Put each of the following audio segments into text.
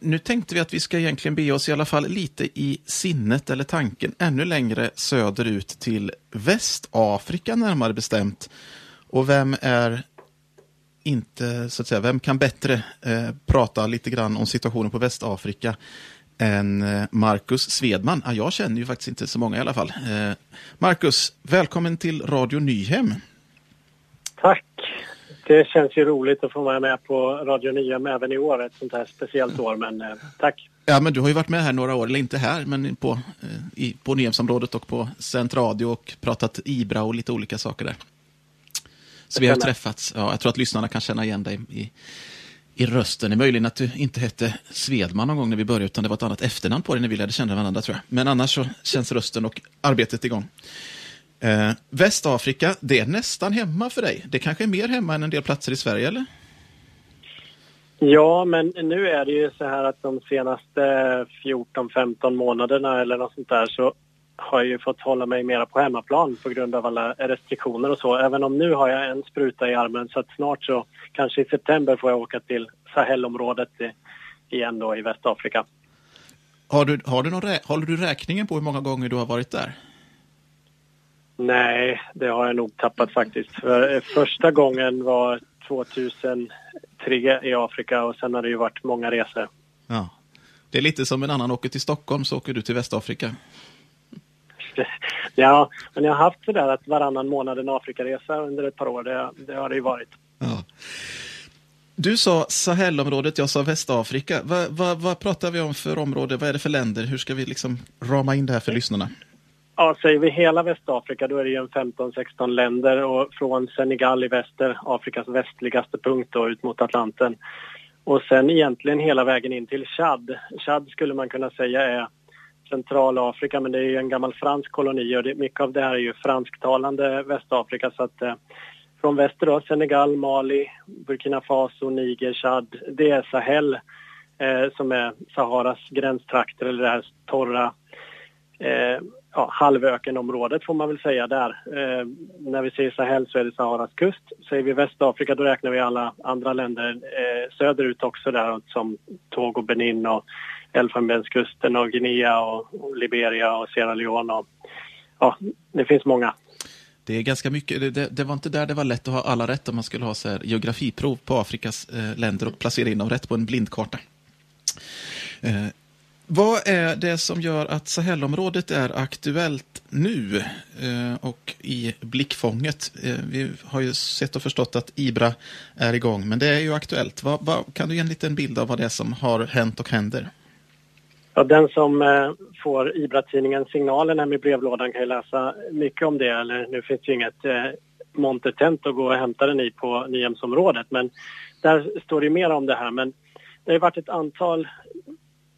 Nu tänkte vi att vi ska egentligen be oss i alla fall lite i sinnet eller tanken ännu längre söderut till Västafrika närmare bestämt. Och vem är inte, så att säga, vem kan bättre eh, prata lite grann om situationen på Västafrika än eh, Marcus Svedman? Ah, jag känner ju faktiskt inte så många i alla fall. Eh, Marcus, välkommen till Radio Nyhem. Tack. Det känns ju roligt att få vara med på Radio Nyhem även i år, ett sånt här speciellt år, men eh, tack. Ja, men du har ju varit med här några år, eller inte här, men på, eh, i, på Nyhemsområdet och på Centradio och pratat Ibra och lite olika saker där. Så vi har träffats. Ja, jag tror att lyssnarna kan känna igen dig i, i rösten. Det är möjligen att du inte hette Svedman någon gång när vi började, utan det var ett annat efternamn på dig när vi lärde känna varandra, tror jag. Men annars så känns rösten och arbetet igång. Eh, Västafrika, det är nästan hemma för dig. Det kanske är mer hemma än en del platser i Sverige, eller? Ja, men nu är det ju så här att de senaste 14-15 månaderna eller något sånt där så har jag ju fått hålla mig mera på hemmaplan på grund av alla restriktioner och så. Även om nu har jag en spruta i armen så att snart så, kanske i september får jag åka till Sahelområdet igen då i Västafrika. Har du, har du, någon håller du räkningen på hur många gånger du har varit där? Nej, det har jag nog tappat faktiskt. För eh, första gången var 2003 i Afrika och sen har det ju varit många resor. Ja. Det är lite som en annan åker till Stockholm så åker du till Västafrika. Ja, men jag har haft sådär att varannan månad en Afrikaresa under ett par år. Det, det har det ju varit. Ja. Du sa Sahelområdet, jag sa Västafrika. Vad, vad, vad pratar vi om för område? Vad är det för länder? Hur ska vi liksom rama in det här för lyssnarna? Ja, säger vi hela Västafrika då är det ju 15-16 länder och från Senegal i väster, Afrikas västligaste punkt då ut mot Atlanten. Och sen egentligen hela vägen in till Chad. Chad skulle man kunna säga är Centralafrika men det är ju en gammal fransk koloni och det, mycket av det här är ju fransktalande Västafrika så att eh, från väster då, Senegal, Mali, Burkina Faso, Niger, Chad, det är Sahel eh, som är Saharas gränstrakter eller det här torra eh, ja, halvökenområdet får man väl säga där. Eh, när vi säger Sahel så är det Saharas kust. Säger vi Västafrika då räknar vi alla andra länder eh, söderut också där som Togo, Benin och Elfenbenskusten och Guinea och, och Liberia och Sierra Leone. Och, ja, det finns många. Det är ganska mycket. Det, det, det, var inte där det var lätt att ha alla rätt om man skulle ha så här geografiprov på Afrikas eh, länder och placera in dem rätt på en blindkarta. Eh, vad är det som gör att Sahelområdet är aktuellt nu eh, och i blickfånget? Eh, vi har ju sett och förstått att Ibra är igång, men det är ju aktuellt. Vad, vad, kan du ge en liten bild av vad det är som har hänt och händer? Ja, den som eh, får Ibra-tidningen Signalen hem i brevlådan kan ju läsa mycket om det. Eller, nu finns det ju inget eh, montertent att gå och hämta den i på Nyhemsområdet, men där står det mer om det här. Men det har varit ett antal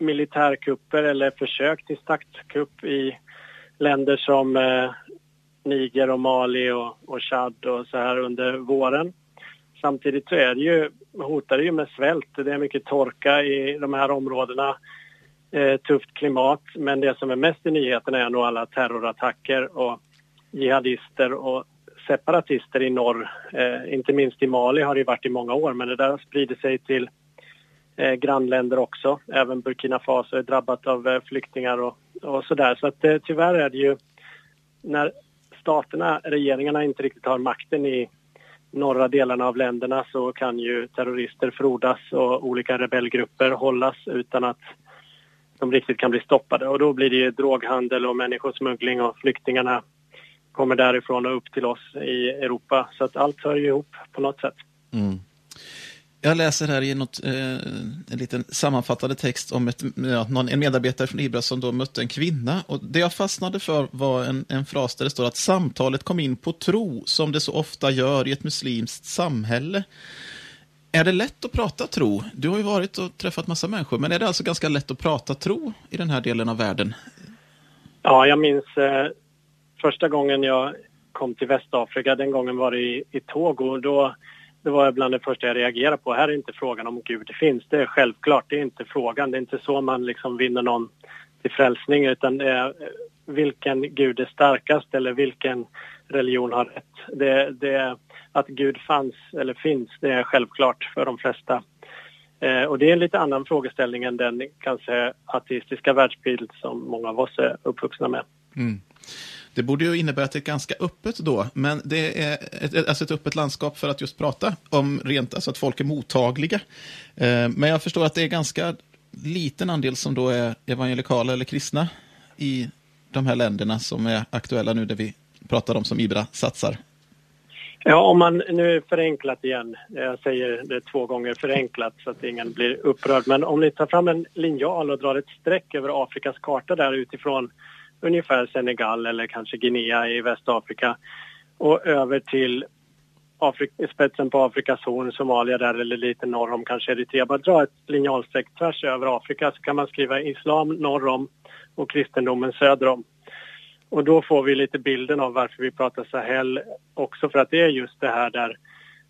militärkupper eller försök till statskupp i länder som eh, Niger och Mali och, och Chad och så här under våren. Samtidigt så är det ju, hotar det ju med svält. Det är mycket torka i de här områdena. Eh, tufft klimat, men det som är mest i nyheterna är nog alla terrorattacker och jihadister och separatister i norr. Eh, inte minst i Mali har det varit i många år, men det där har spridit sig till eh, grannländer också. Även Burkina Faso är drabbat av eh, flyktingar och, och sådär. Så att eh, tyvärr är det ju när staterna, regeringarna inte riktigt har makten i norra delarna av länderna så kan ju terrorister frodas och olika rebellgrupper hållas utan att de riktigt kan bli stoppade. Och då blir det ju droghandel och människosmuggling och flyktingarna kommer därifrån och upp till oss i Europa. Så att allt hör ju ihop på något sätt. Mm. Jag läser här i något, eh, en liten sammanfattande text om ett, ja, någon, en medarbetare från Ibra som då mötte en kvinna. Och det jag fastnade för var en, en fras där det står att samtalet kom in på tro, som det så ofta gör i ett muslimskt samhälle. Är det lätt att prata tro? Du har ju varit och träffat massa människor, men är det alltså ganska lätt att prata tro i den här delen av världen? Ja, jag minns eh, första gången jag kom till Västafrika, den gången var det i, i Togo. Då det var bland det första jag reagerade på. Här är inte frågan om Gud finns. Det är självklart, det är inte frågan. Det är inte så man liksom vinner någon till frälsning utan det är eh, vilken Gud är starkast eller vilken religion har rätt. Det, det, att Gud fanns eller finns, det är självklart för de flesta. Eh, och det är en lite annan frågeställning än den kanske ateistiska världsbild som många av oss är uppvuxna med. Mm. Det borde ju innebära att det är ganska öppet då, men det är ett, alltså ett öppet landskap för att just prata om rent, alltså att folk är mottagliga. Eh, men jag förstår att det är ganska liten andel som då är evangelikala eller kristna i de här länderna som är aktuella nu, där vi pratar om som Ibra satsar. Ja, om man nu förenklat igen, jag säger det två gånger förenklat så att ingen blir upprörd, men om ni tar fram en linjal och drar ett streck över Afrikas karta där utifrån ungefär Senegal eller kanske Guinea i Västafrika och över till Afrik spetsen på Afrikas horn, Somalia där eller lite norr om kanske Eritrea. Bara dra ett linjalstreck tvärs över Afrika så kan man skriva islam norr om och kristendomen söder om. Och då får vi lite bilden av varför vi pratar Sahel också för att det är just det här där,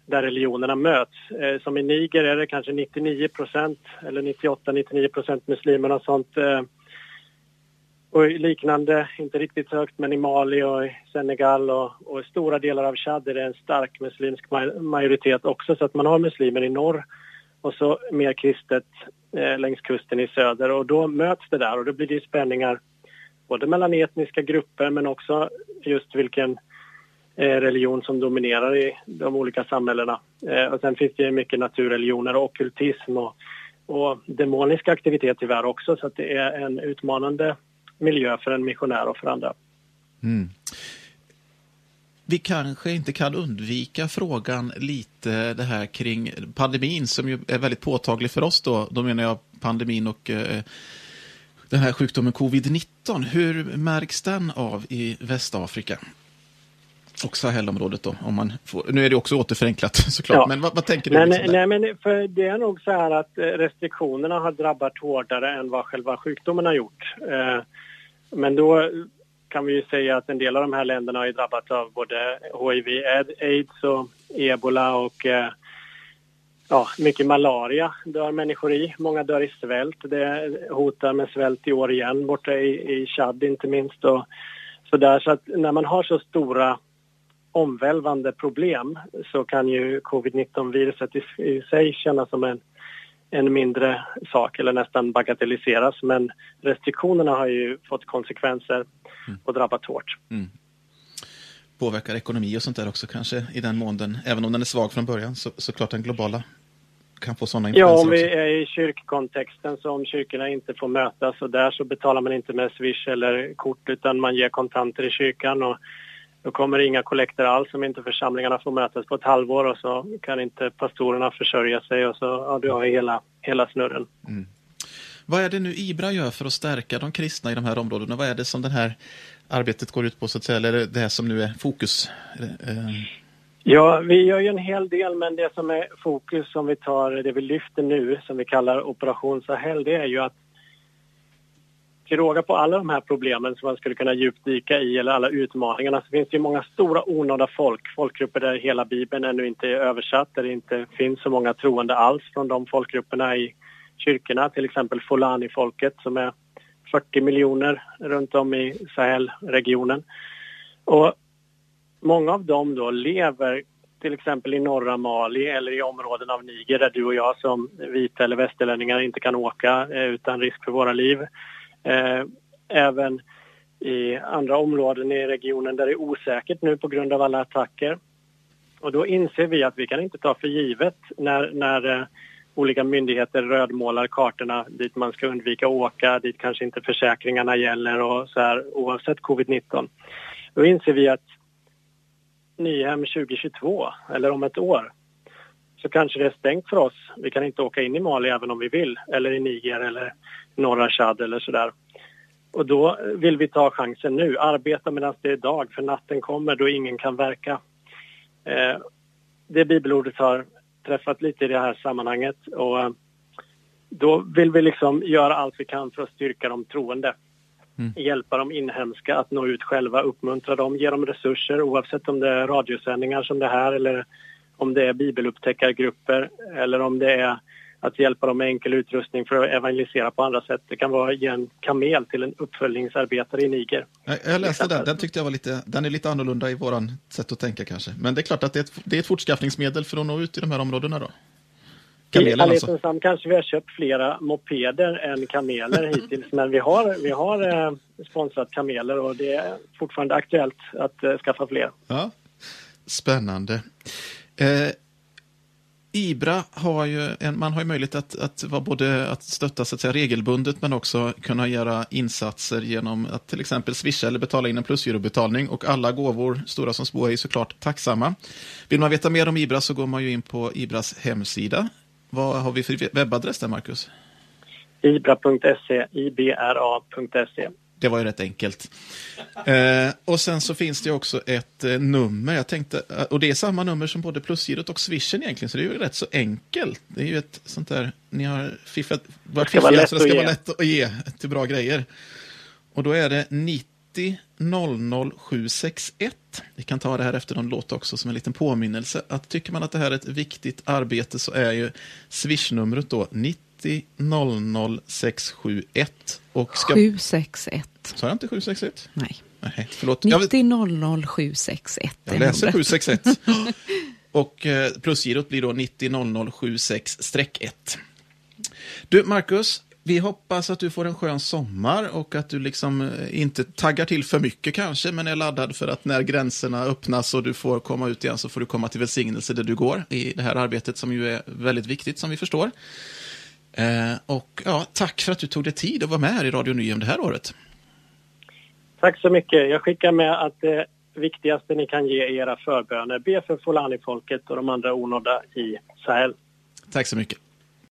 där religionerna möts. Eh, som i Niger är det kanske 99 procent eller 98-99 procent muslimer och sånt. Eh, och liknande, inte riktigt högt, men i Mali och i Senegal och, och stora delar av Chad är det en stark muslimsk majoritet också. Så att man har muslimer i norr och så mer kristet eh, längs kusten i söder. Och då möts det där och då blir det spänningar både mellan etniska grupper men också just vilken eh, religion som dominerar i de olika samhällena. Eh, och sen finns det mycket naturreligioner och okkultism och, och demonisk aktivitet tyvärr också så att det är en utmanande miljö för en missionär och för andra. Mm. Vi kanske inte kan undvika frågan lite det här kring pandemin som ju är väldigt påtaglig för oss då. Då menar jag pandemin och eh, den här sjukdomen covid-19. Hur märks den av i Västafrika? Och Sahelområdet då, om man får, nu är det också återförenklat såklart, ja. men vad, vad, tänker du? Nej, liksom nej, men för det är nog så här att eh, restriktionerna har drabbat hårdare än vad själva sjukdomen har gjort. Eh, men då kan vi ju säga att en del av de här länderna har drabbats av både hiv, aids och ebola och eh, ja, mycket malaria dör människor i. Många dör i svält. Det hotar med svält i år igen borta i, i Chad inte minst. Och så, där. så att när man har så stora omvälvande problem så kan ju covid-19-viruset i, i sig kännas som en en mindre sak eller nästan bagatelliseras. Men restriktionerna har ju fått konsekvenser mm. och drabbat hårt. Mm. Påverkar ekonomi och sånt där också kanske i den mån den, även om den är svag från början, så, så klart den globala kan få sådana influenser Ja, om vi är i kyrkkontexten så om kyrkorna inte får mötas och där så betalar man inte med swish eller kort utan man ger kontanter i kyrkan och då kommer det inga kollekter alls om inte församlingarna får mötas på ett halvår och så kan inte pastorerna försörja sig och så ja, du har hela, hela snurren. Mm. Vad är det nu IBRA gör för att stärka de kristna i de här områdena? Vad är det som det här arbetet går ut på, så att säga, eller det här som nu är fokus? Eh, ja, vi gör ju en hel del, men det som är fokus, som vi tar, det vi lyfter nu, som vi kallar Operation Sahel, det är ju att till råga på alla de här problemen som man skulle kunna djupdyka i eller alla utmaningarna så finns det ju många stora onådda folk, folkgrupper där hela Bibeln ännu inte är översatt, där det inte finns så många troende alls från de folkgrupperna i kyrkorna, till exempel Fulani-folket som är 40 miljoner runt om i Sahel-regionen. Och många av dem då lever till exempel i norra Mali eller i områden av Niger där du och jag som vita eller västerlänningar inte kan åka eh, utan risk för våra liv. Eh, även i andra områden i regionen där det är osäkert nu på grund av alla attacker. Och då inser vi att vi kan inte ta för givet när, när eh, olika myndigheter rödmålar kartorna dit man ska undvika att åka, dit kanske inte försäkringarna gäller och så här oavsett covid-19. Då inser vi att Nyhem 2022, eller om ett år, så kanske det är stängt för oss. Vi kan inte åka in i Mali även om vi vill, eller i Niger eller norra Chad eller sådär. Och då vill vi ta chansen nu, arbeta medan det är dag, för natten kommer då ingen kan verka. Eh, det bibelordet har träffat lite i det här sammanhanget och eh, då vill vi liksom göra allt vi kan för att styrka de troende. Mm. Hjälpa de inhemska att nå ut själva, uppmuntra dem, ge dem resurser oavsett om det är radiosändningar som det här eller om det är bibelupptäckargrupper eller om det är att hjälpa dem med enkel utrustning för att evangelisera på andra sätt. Det kan vara att ge en kamel till en uppföljningsarbetare i Niger. Jag läste den, den tyckte jag var lite, den är lite annorlunda i våran sätt att tänka kanske. Men det är klart att det är ett, det är ett fortskaffningsmedel för att nå ut i de här områdena då? kameler I alltså. namn kanske vi har köpt flera mopeder än kameler hittills men vi har, vi har eh, sponsrat kameler och det är fortfarande aktuellt att eh, skaffa fler. Ja. Spännande. Eh, Ibra har ju en, man har ju möjlighet att, att vara både att stötta så att säga, regelbundet men också kunna göra insatser genom att till exempel swisha eller betala in en plusgirobetalning och alla gåvor, stora som små, är såklart tacksamma. Vill man veta mer om Ibra så går man ju in på Ibras hemsida. Vad har vi för webbadress där, Marcus? Ibra.se, ibra.se. Det var ju rätt enkelt. Eh, och sen så finns det också ett eh, nummer. Jag tänkte, eh, och det är samma nummer som både plusgirot och swishen egentligen, så det är ju rätt så enkelt. Det är ju ett sånt där, ni har fiffat, varit fiffiga så det ska vara lätt att ge till bra grejer. Och då är det 90 00 761. Vi kan ta det här efter någon låt också som en liten påminnelse. Att tycker man att det här är ett viktigt arbete så är ju swishnumret då 90 90 00 671. Och ska... 761. Sa jag inte 761? Nej. Nej, förlåt. 90 00 761. Jag läser 761. och eh, plusgirot blir då 90 00 76-1. Du, Marcus, vi hoppas att du får en skön sommar och att du liksom eh, inte taggar till för mycket kanske, men är laddad för att när gränserna öppnas och du får komma ut igen så får du komma till välsignelse där du går i det här arbetet som ju är väldigt viktigt som vi förstår. Eh, och ja, tack för att du tog dig tid att vara med här i Radio Nyhem det här året. Tack så mycket. Jag skickar med att det viktigaste ni kan ge är era förböner. Be för Folani-folket och de andra onådda i Sahel. Tack så mycket.